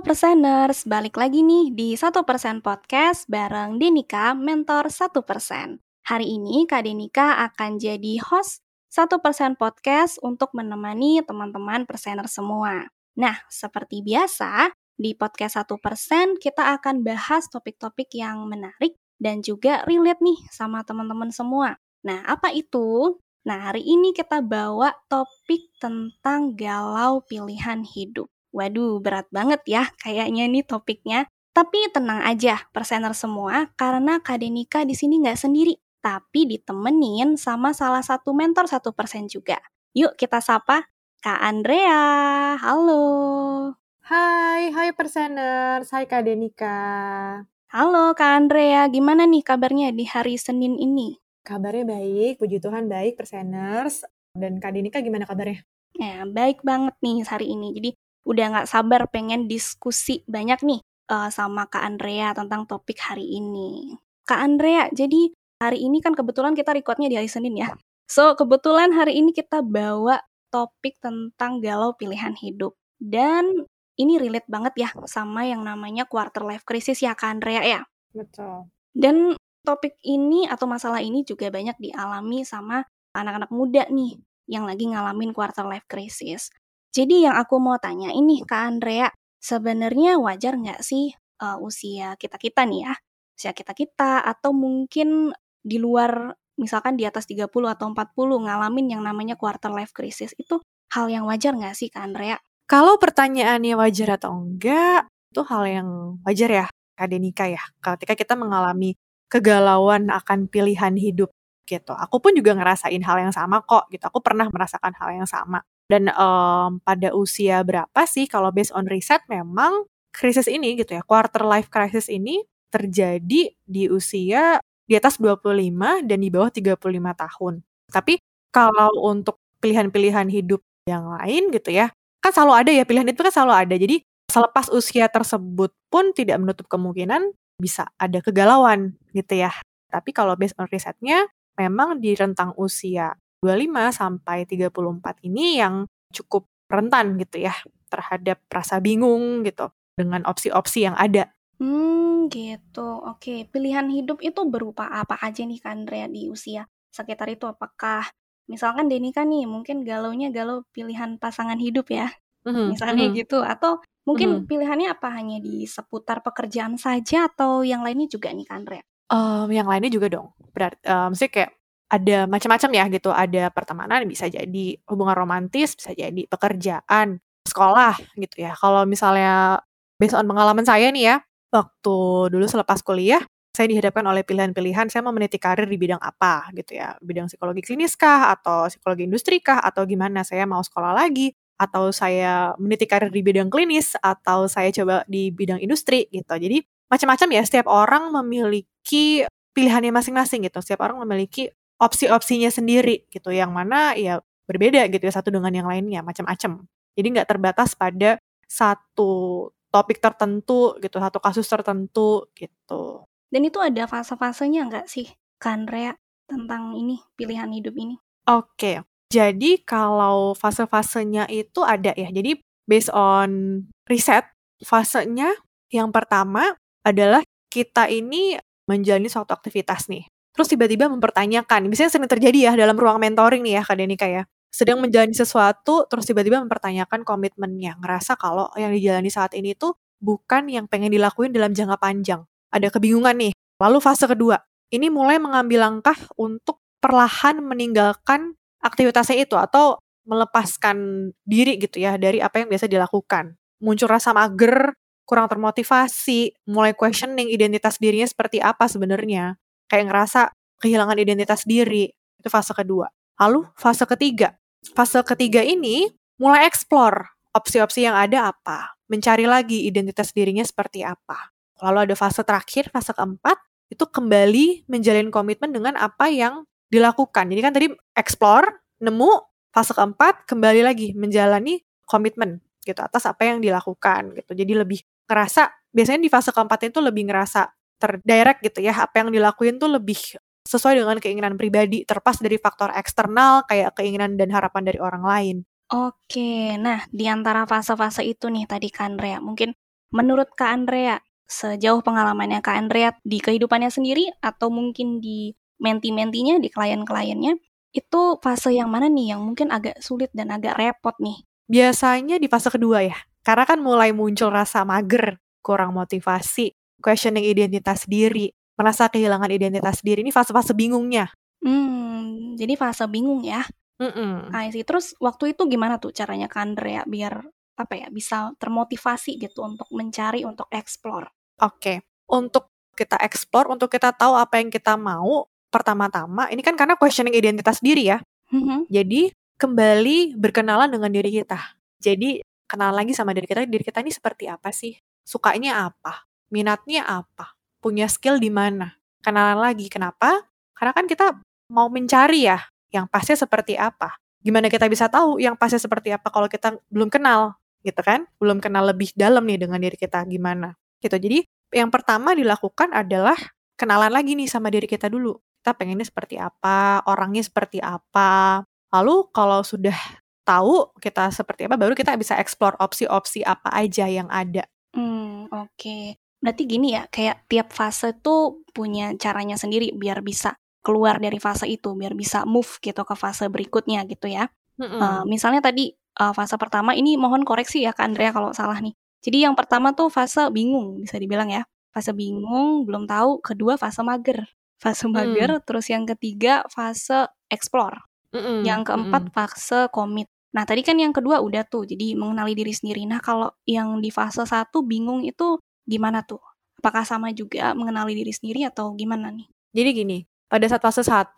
Perseners, balik lagi nih di 1% Podcast bareng Denika, Mentor 1%. Hari ini Kak Denika akan jadi host 1% Podcast untuk menemani teman-teman persener semua. Nah, seperti biasa, di podcast 1% kita akan bahas topik-topik yang menarik dan juga relate nih sama teman-teman semua. Nah, apa itu? Nah, hari ini kita bawa topik tentang galau pilihan hidup. Waduh, berat banget ya kayaknya nih topiknya. Tapi tenang aja, persener semua, karena Kak Denika di sini nggak sendiri, tapi ditemenin sama salah satu mentor satu persen juga. Yuk kita sapa Kak Andrea. Halo. Hai, hai perseners, hai Kak Denika. Halo Kak Andrea, gimana nih kabarnya di hari Senin ini? Kabarnya baik, puji Tuhan baik perseners. Dan Kak Denika gimana kabarnya? Ya, baik banget nih hari ini. Jadi udah nggak sabar pengen diskusi banyak nih uh, sama Kak Andrea tentang topik hari ini. Kak Andrea, jadi hari ini kan kebetulan kita recordnya di hari Senin ya. So, kebetulan hari ini kita bawa topik tentang galau pilihan hidup. Dan ini relate banget ya sama yang namanya quarter life crisis ya Kak Andrea ya. Betul. Dan topik ini atau masalah ini juga banyak dialami sama anak-anak muda nih yang lagi ngalamin quarter life crisis. Jadi yang aku mau tanya ini Kak Andrea, sebenarnya wajar nggak sih uh, usia kita-kita nih ya, usia kita-kita atau mungkin di luar misalkan di atas 30 atau 40 ngalamin yang namanya quarter life crisis itu hal yang wajar nggak sih Kak Andrea? Kalau pertanyaannya wajar atau enggak, itu hal yang wajar ya Kak Denika ya. Ketika kita mengalami kegalauan akan pilihan hidup gitu. Aku pun juga ngerasain hal yang sama kok gitu. Aku pernah merasakan hal yang sama. Dan um, pada usia berapa sih kalau based on riset memang krisis ini gitu ya, quarter life crisis ini terjadi di usia di atas 25 dan di bawah 35 tahun. Tapi kalau untuk pilihan-pilihan hidup yang lain gitu ya, kan selalu ada ya pilihan itu kan selalu ada. Jadi selepas usia tersebut pun tidak menutup kemungkinan bisa ada kegalauan gitu ya. Tapi kalau based on risetnya memang di rentang usia 25 sampai 34 ini yang cukup rentan gitu ya terhadap rasa bingung gitu dengan opsi-opsi yang ada. Hmm, gitu. Oke, pilihan hidup itu berupa apa aja nih kan Andrea di usia sekitar itu? Apakah misalkan Denika nih mungkin galaunya galau pilihan pasangan hidup ya, mm-hmm. misalnya mm-hmm. gitu, atau mungkin mm-hmm. pilihannya apa hanya di seputar pekerjaan saja atau yang lainnya juga nih kan Andrea? Um, yang lainnya juga dong. Berarti, um, maksudnya kayak ada macam-macam ya gitu. Ada pertemanan bisa jadi hubungan romantis, bisa jadi pekerjaan, sekolah gitu ya. Kalau misalnya based on pengalaman saya nih ya, waktu dulu selepas kuliah, saya dihadapkan oleh pilihan-pilihan saya mau meniti karir di bidang apa gitu ya. Bidang psikologi klinis kah atau psikologi industri kah atau gimana saya mau sekolah lagi atau saya meniti karir di bidang klinis atau saya coba di bidang industri gitu. Jadi macam-macam ya setiap orang memiliki pilihannya masing-masing gitu. Setiap orang memiliki opsi-opsinya sendiri gitu. Yang mana ya berbeda gitu ya satu dengan yang lainnya macam-macam. Jadi nggak terbatas pada satu topik tertentu gitu satu kasus tertentu gitu. Dan itu ada fase-fasenya nggak sih Kanrea tentang ini pilihan hidup ini? Oke. Jadi kalau fase-fasenya itu ada ya. Jadi based on riset fasenya yang pertama adalah kita ini menjalani suatu aktivitas nih terus tiba-tiba mempertanyakan. Biasanya sering terjadi ya dalam ruang mentoring nih ya Kak Denika ya. Sedang menjalani sesuatu, terus tiba-tiba mempertanyakan komitmennya. Ngerasa kalau yang dijalani saat ini tuh bukan yang pengen dilakuin dalam jangka panjang. Ada kebingungan nih. Lalu fase kedua, ini mulai mengambil langkah untuk perlahan meninggalkan aktivitasnya itu atau melepaskan diri gitu ya dari apa yang biasa dilakukan. Muncul rasa mager, kurang termotivasi, mulai questioning identitas dirinya seperti apa sebenarnya kayak ngerasa kehilangan identitas diri Itu fase kedua. Lalu fase ketiga. Fase ketiga ini mulai explore opsi-opsi yang ada apa. Mencari lagi identitas dirinya seperti apa. Lalu ada fase terakhir, fase keempat, itu kembali menjalin komitmen dengan apa yang dilakukan. Jadi kan tadi explore, nemu, fase keempat kembali lagi menjalani komitmen gitu atas apa yang dilakukan gitu. Jadi lebih ngerasa biasanya di fase keempat itu lebih ngerasa terdirect gitu ya apa yang dilakuin tuh lebih sesuai dengan keinginan pribadi terpas dari faktor eksternal kayak keinginan dan harapan dari orang lain. Oke, nah di antara fase-fase itu nih tadi Kak Andrea, mungkin menurut Kak Andrea, sejauh pengalamannya Kak Andrea di kehidupannya sendiri atau mungkin di menti-mentinya, di klien-kliennya, itu fase yang mana nih yang mungkin agak sulit dan agak repot nih? Biasanya di fase kedua ya, karena kan mulai muncul rasa mager, kurang motivasi, questioning identitas diri, merasa kehilangan identitas diri. Ini fase-fase bingungnya. Hmm, jadi fase bingung ya. Mm-mm. I see. Terus waktu itu gimana tuh caranya Kak Andrea biar apa ya bisa termotivasi gitu untuk mencari untuk explore. Oke, untuk kita explore, untuk kita tahu apa yang kita mau, pertama-tama ini kan karena questioning identitas diri ya. Mhm. Jadi kembali berkenalan dengan diri kita. Jadi kenal lagi sama diri kita, diri kita ini seperti apa sih? Sukanya apa? Minatnya apa? Punya skill di mana? Kenalan lagi. Kenapa? Karena kan kita mau mencari ya yang pasti seperti apa. Gimana kita bisa tahu yang pasti seperti apa kalau kita belum kenal, gitu kan? Belum kenal lebih dalam nih dengan diri kita gimana. Gitu. Jadi yang pertama dilakukan adalah kenalan lagi nih sama diri kita dulu. Kita pengennya seperti apa, orangnya seperti apa. Lalu kalau sudah tahu kita seperti apa, baru kita bisa explore opsi-opsi apa aja yang ada. Hmm, oke. Berarti gini ya, kayak tiap fase tuh punya caranya sendiri biar bisa keluar dari fase itu, biar bisa move gitu ke fase berikutnya gitu ya. Mm-mm. Eh, misalnya tadi eh, fase pertama ini mohon koreksi ya Kak Andrea kalau salah nih. Jadi yang pertama tuh fase bingung bisa dibilang ya. Fase bingung, belum tahu. Kedua fase mager. Fase mager, terus yang ketiga fase explore. Mm-mm. Yang keempat Mm-mm. fase komit. Nah, tadi kan yang kedua udah tuh, jadi mengenali diri sendiri. Nah, kalau yang di fase satu bingung itu gimana tuh? Apakah sama juga mengenali diri sendiri atau gimana nih? Jadi gini, pada saat fase 1,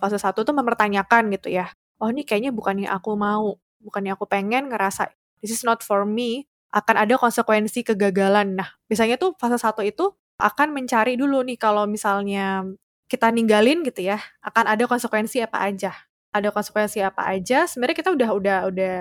fase 1 tuh mempertanyakan gitu ya. Oh ini kayaknya bukan yang aku mau, bukan yang aku pengen ngerasa this is not for me, akan ada konsekuensi kegagalan. Nah, biasanya tuh fase 1 itu akan mencari dulu nih kalau misalnya kita ninggalin gitu ya, akan ada konsekuensi apa aja. Ada konsekuensi apa aja, sebenarnya kita udah udah udah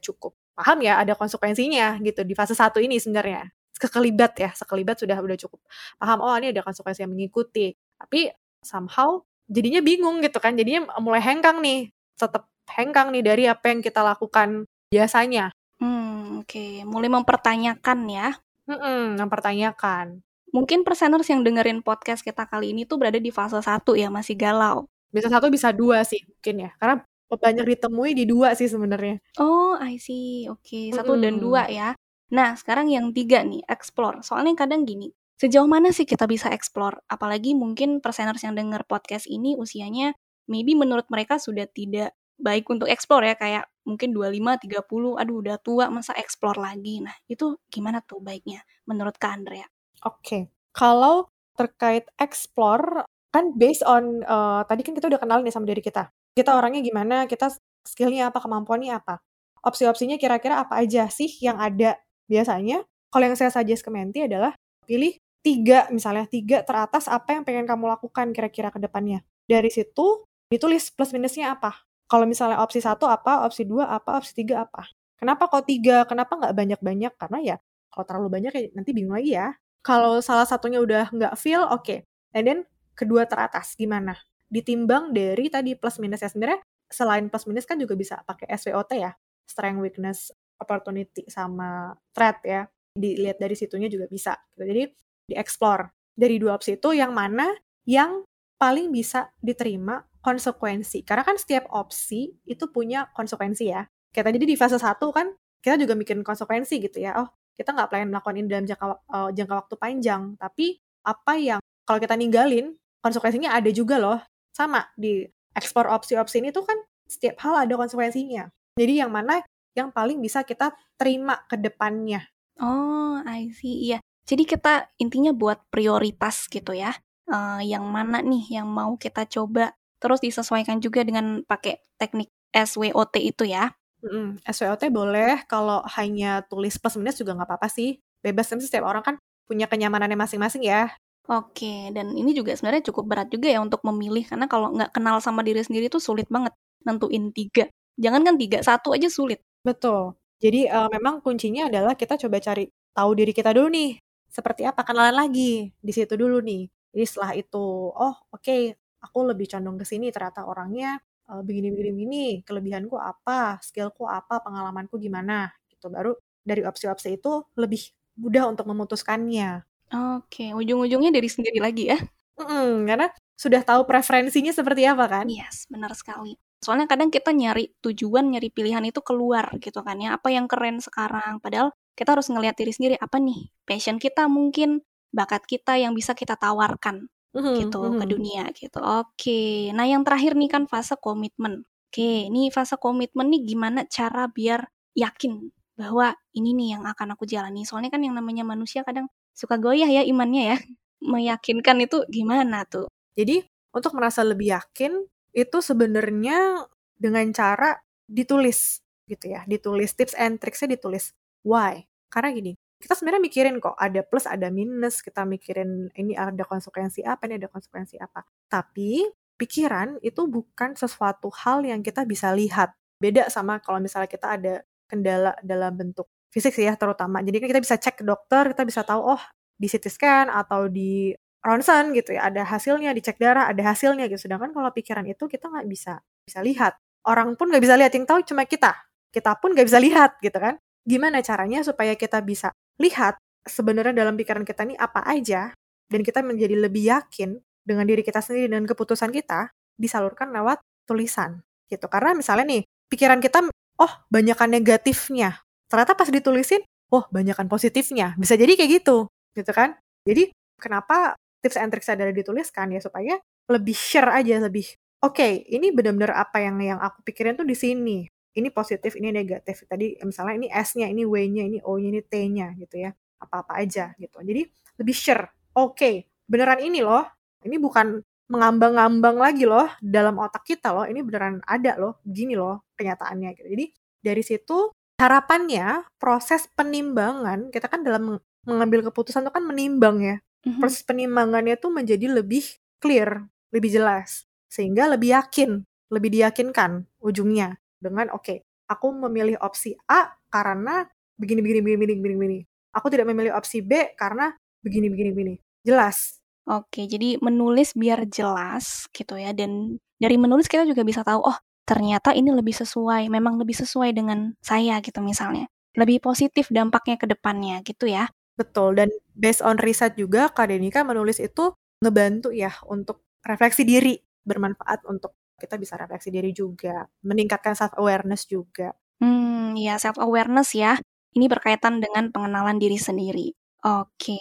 cukup paham ya ada konsekuensinya gitu di fase 1 ini sebenarnya. Sekelibat ya, sekelibat sudah udah cukup paham oh ini ada konsekuensi yang mengikuti. Tapi somehow jadinya bingung gitu kan jadinya mulai hengkang nih tetap hengkang nih dari apa yang kita lakukan biasanya Hmm, oke. Mulai mempertanyakan ya. Mm-mm, mempertanyakan Mungkin perseners yang dengerin podcast kita kali ini tuh berada di fase satu ya, masih galau. bisa satu bisa dua sih mungkin ya karena banyak ditemui di dua sih sebenarnya Oh, I see. Oke, satu dan Mm-mm. dua ya. Nah, sekarang yang tiga nih, explore. Soalnya kadang gini, sejauh mana sih kita bisa explore? Apalagi mungkin perseners yang denger podcast ini usianya maybe menurut mereka sudah tidak baik untuk explore ya, kayak mungkin 25, 30, aduh udah tua, masa explore lagi? Nah, itu gimana tuh baiknya menurut Kak Andrea? Oke, kalau terkait explore kan based on eh, tadi kan kita udah kenal nih sama diri kita. Kita orangnya gimana, kita skillnya apa, kemampuannya apa. Opsi-opsinya kira-kira apa aja sih yang ada. Biasanya kalau yang saya suggest ke Menti adalah pilih tiga misalnya tiga teratas apa yang pengen kamu lakukan kira-kira ke depannya. Dari situ ditulis plus minusnya apa. Kalau misalnya opsi satu apa, opsi dua apa, opsi tiga apa. Kenapa kok tiga? Kenapa nggak banyak-banyak? Karena ya kalau terlalu banyak ya nanti bingung lagi ya. Kalau salah satunya udah nggak feel, oke. And then kedua teratas gimana? Ditimbang dari tadi plus minusnya sebenarnya selain plus minus kan juga bisa pakai SWOT ya, strength, weakness, opportunity sama threat ya. Dilihat dari situnya juga bisa. gitu. Jadi di explore dari dua opsi itu yang mana yang paling bisa diterima konsekuensi. Karena kan setiap opsi itu punya konsekuensi ya. Kayak tadi di fase satu kan kita juga bikin konsekuensi gitu ya. Oh kita nggak pengen melakukan ini dalam jangka, uh, jangka waktu panjang. Tapi apa yang kalau kita ninggalin konsekuensinya ada juga loh. Sama di ekspor opsi-opsi ini tuh kan setiap hal ada konsekuensinya. Jadi yang mana yang paling bisa kita terima ke depannya. Oh, I see. Iya. Jadi kita intinya buat prioritas gitu ya. Eh, yang mana nih yang mau kita coba terus disesuaikan juga dengan pakai teknik SWOT itu ya. Mm-mm. SWOT boleh, kalau hanya tulis plus minus juga nggak apa-apa sih. Bebas, nanti setiap orang kan punya kenyamanannya masing-masing ya. Oke, dan ini juga sebenarnya cukup berat juga ya untuk memilih, karena kalau nggak kenal sama diri sendiri tuh sulit banget nentuin tiga. Jangan kan tiga, satu aja sulit. Betul. Jadi uh, memang kuncinya adalah kita coba cari tahu diri kita dulu nih. Seperti apa kenalan lagi di situ dulu nih. Jadi setelah itu, oh oke, okay, aku lebih condong ke sini ternyata orangnya uh, begini begini begini, kelebihanku apa, skillku apa, pengalamanku gimana gitu. Baru dari opsi-opsi itu lebih mudah untuk memutuskannya. Oke, ujung-ujungnya dari sendiri lagi ya? Mm, karena sudah tahu preferensinya seperti apa kan? Yes, benar sekali. Soalnya kadang kita nyari tujuan, nyari pilihan itu keluar gitu kan ya. Apa yang keren sekarang. Padahal kita harus ngelihat diri sendiri. Apa nih passion kita mungkin, bakat kita yang bisa kita tawarkan mm-hmm, gitu mm-hmm. ke dunia gitu. Oke, nah yang terakhir nih kan fase komitmen. Oke, ini fase komitmen nih gimana cara biar yakin bahwa ini nih yang akan aku jalani. Soalnya kan yang namanya manusia kadang suka goyah ya imannya ya. Meyakinkan itu gimana tuh? Jadi untuk merasa lebih yakin itu sebenarnya dengan cara ditulis gitu ya, ditulis tips and tricksnya ditulis. Why? Karena gini, kita sebenarnya mikirin kok ada plus ada minus, kita mikirin ini ada konsekuensi apa, ini ada konsekuensi apa. Tapi pikiran itu bukan sesuatu hal yang kita bisa lihat. Beda sama kalau misalnya kita ada kendala dalam bentuk fisik sih ya terutama. Jadi kan kita bisa cek ke dokter, kita bisa tahu oh di CT scan atau di ronsen gitu ya, ada hasilnya, dicek darah, ada hasilnya gitu. Sedangkan kalau pikiran itu kita nggak bisa bisa lihat. Orang pun nggak bisa lihat, yang tahu cuma kita. Kita pun nggak bisa lihat gitu kan. Gimana caranya supaya kita bisa lihat sebenarnya dalam pikiran kita ini apa aja dan kita menjadi lebih yakin dengan diri kita sendiri dan keputusan kita disalurkan lewat tulisan gitu. Karena misalnya nih, pikiran kita oh banyakan negatifnya. Ternyata pas ditulisin, oh banyakan positifnya. Bisa jadi kayak gitu, gitu kan? Jadi kenapa tips and tricks adalah dituliskan ya supaya lebih share aja lebih oke okay, ini benar-benar apa yang yang aku pikirin tuh di sini. Ini positif ini negatif. Tadi misalnya ini S-nya ini W-nya ini O-nya ini T-nya gitu ya. Apa-apa aja gitu. Jadi lebih share oke okay, beneran ini loh. Ini bukan mengambang-ngambang lagi loh dalam otak kita loh. Ini beneran ada loh gini loh kenyataannya gitu. Jadi dari situ harapannya proses penimbangan kita kan dalam mengambil keputusan itu kan menimbang ya mm-hmm. proses penimbangannya tuh menjadi lebih clear lebih jelas sehingga lebih yakin lebih diyakinkan ujungnya dengan oke okay, aku memilih opsi A karena begini begini begini begini begini, begini. aku tidak memilih opsi B karena begini begini begini jelas Oke, jadi menulis biar jelas gitu ya. Dan dari menulis kita juga bisa tahu, oh ternyata ini lebih sesuai, memang lebih sesuai dengan saya gitu misalnya. Lebih positif dampaknya ke depannya gitu ya. Betul, dan based on riset juga Kak Denika menulis itu ngebantu ya untuk refleksi diri, bermanfaat untuk kita bisa refleksi diri juga, meningkatkan self awareness juga. Hmm, ya self awareness ya. Ini berkaitan dengan pengenalan diri sendiri. Oke,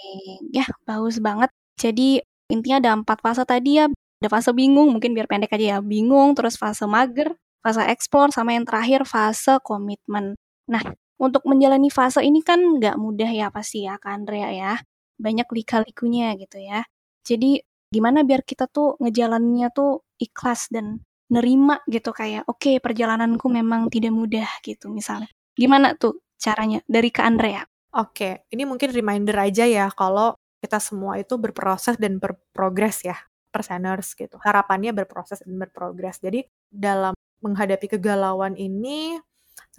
ya bagus banget. Jadi intinya ada empat fase tadi ya. Ada fase bingung, mungkin biar pendek aja ya. Bingung, terus fase mager, fase explore, sama yang terakhir fase komitmen. Nah, untuk menjalani fase ini kan nggak mudah ya pasti ya Kak Andrea ya. Banyak lika-likunya gitu ya. Jadi gimana biar kita tuh ngejalaninnya tuh ikhlas dan nerima gitu kayak oke okay, perjalananku memang tidak mudah gitu misalnya. Gimana tuh caranya dari Kak Andrea? Oke, ini mungkin reminder aja ya kalau kita semua itu berproses dan berprogres ya, perseners gitu. Harapannya berproses dan berprogres. Jadi dalam menghadapi kegalauan ini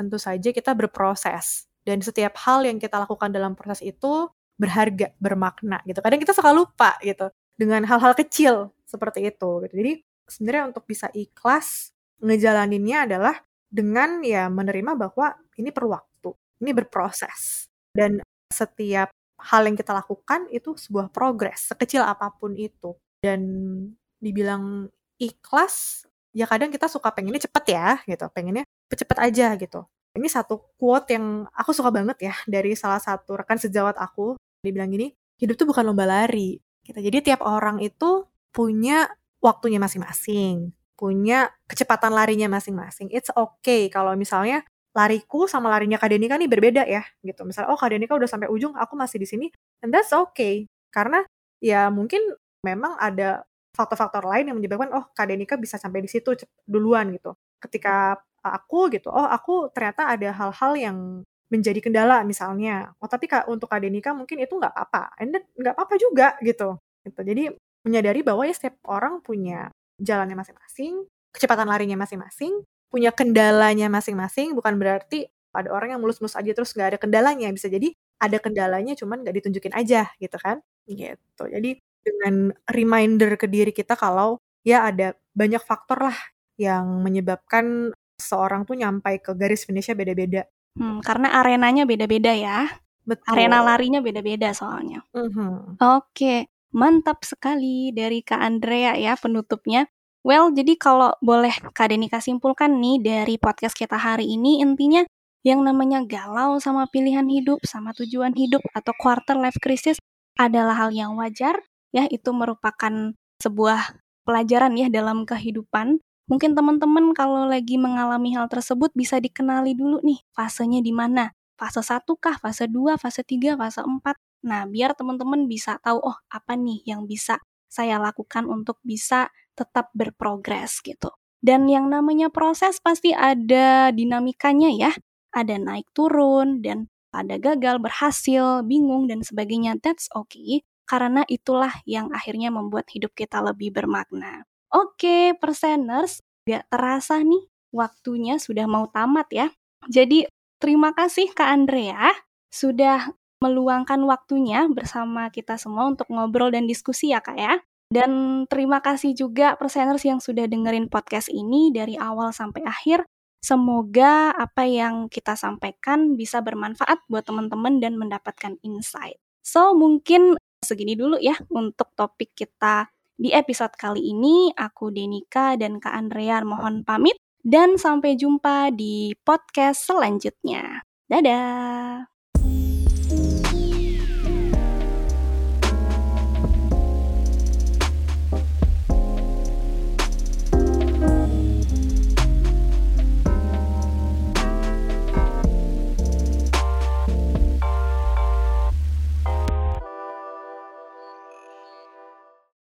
tentu saja kita berproses dan setiap hal yang kita lakukan dalam proses itu berharga, bermakna gitu. Kadang kita suka lupa gitu dengan hal-hal kecil seperti itu gitu. Jadi sebenarnya untuk bisa ikhlas ngejalaninnya adalah dengan ya menerima bahwa ini perlu waktu, ini berproses. Dan setiap hal yang kita lakukan itu sebuah progres sekecil apa pun itu dan dibilang ikhlas ya kadang kita suka pengennya cepet ya gitu pengennya cepet aja gitu ini satu quote yang aku suka banget ya dari salah satu rekan sejawat aku dibilang gini hidup tuh bukan lomba lari gitu jadi tiap orang itu punya waktunya masing-masing punya kecepatan larinya masing-masing it's okay kalau misalnya lariku sama larinya Kak Denika nih berbeda ya gitu. Misalnya oh Kak Denika udah sampai ujung, aku masih di sini. And that's okay. Karena ya mungkin memang ada faktor-faktor lain yang menyebabkan oh Kak Denika bisa sampai di situ duluan gitu. Ketika aku gitu, oh aku ternyata ada hal-hal yang menjadi kendala misalnya. Oh tapi untuk Kak Denika mungkin itu nggak apa-apa. And nggak apa-apa juga gitu. gitu. Jadi menyadari bahwa ya setiap orang punya jalannya masing-masing, kecepatan larinya masing-masing, punya kendalanya masing-masing, bukan berarti ada orang yang mulus-mulus aja terus nggak ada kendalanya. Bisa jadi ada kendalanya cuman nggak ditunjukin aja gitu kan. Gitu. Jadi dengan reminder ke diri kita kalau ya ada banyak faktor lah yang menyebabkan seorang tuh nyampai ke garis finishnya beda-beda. Hmm, karena arenanya beda-beda ya. Betul. Arena larinya beda-beda soalnya. Mm -hmm. Oke, mantap sekali dari Kak Andrea ya penutupnya. Well, jadi kalau boleh Kak Denika simpulkan nih dari podcast kita hari ini, intinya yang namanya galau sama pilihan hidup, sama tujuan hidup, atau quarter life crisis adalah hal yang wajar, ya itu merupakan sebuah pelajaran ya dalam kehidupan. Mungkin teman-teman kalau lagi mengalami hal tersebut bisa dikenali dulu nih fasenya di mana. Fase 1 kah, fase 2, fase 3, fase 4. Nah, biar teman-teman bisa tahu oh apa nih yang bisa saya lakukan untuk bisa tetap berprogres gitu. Dan yang namanya proses pasti ada dinamikanya ya. Ada naik turun dan ada gagal, berhasil, bingung dan sebagainya. That's okay karena itulah yang akhirnya membuat hidup kita lebih bermakna. Oke, perseners, gak terasa nih waktunya sudah mau tamat ya. Jadi terima kasih Kak Andrea sudah meluangkan waktunya bersama kita semua untuk ngobrol dan diskusi ya Kak ya. Dan terima kasih juga perseners yang sudah dengerin podcast ini dari awal sampai akhir. Semoga apa yang kita sampaikan bisa bermanfaat buat teman-teman dan mendapatkan insight. So, mungkin segini dulu ya untuk topik kita di episode kali ini. Aku Denika dan Kak Andrea mohon pamit dan sampai jumpa di podcast selanjutnya. Dadah!